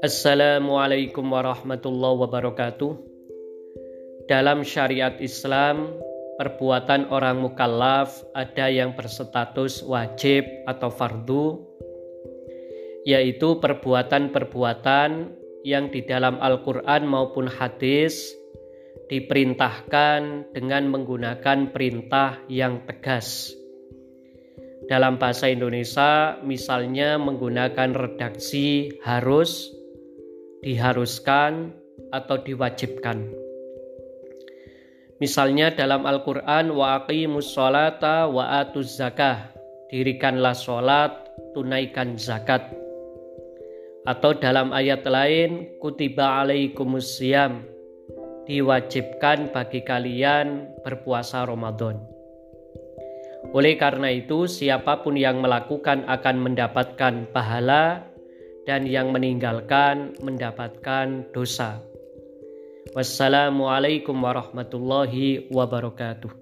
Assalamualaikum warahmatullahi wabarakatuh. Dalam syariat Islam, perbuatan orang mukallaf ada yang berstatus wajib atau fardu, yaitu perbuatan-perbuatan yang di dalam Al-Quran maupun hadis diperintahkan dengan menggunakan perintah yang tegas. Dalam bahasa Indonesia, misalnya menggunakan redaksi harus, diharuskan, atau diwajibkan. Misalnya dalam Al-Quran, wa aqimus sholata wa atuz zakah, dirikanlah sholat, tunaikan zakat. Atau dalam ayat lain, kutiba alaikumus siyam, diwajibkan bagi kalian berpuasa Ramadan. Oleh karena itu, siapa pun yang melakukan akan mendapatkan pahala dan yang meninggalkan mendapatkan dosa. Wassalamualaikum warahmatullahi wabarakatuh.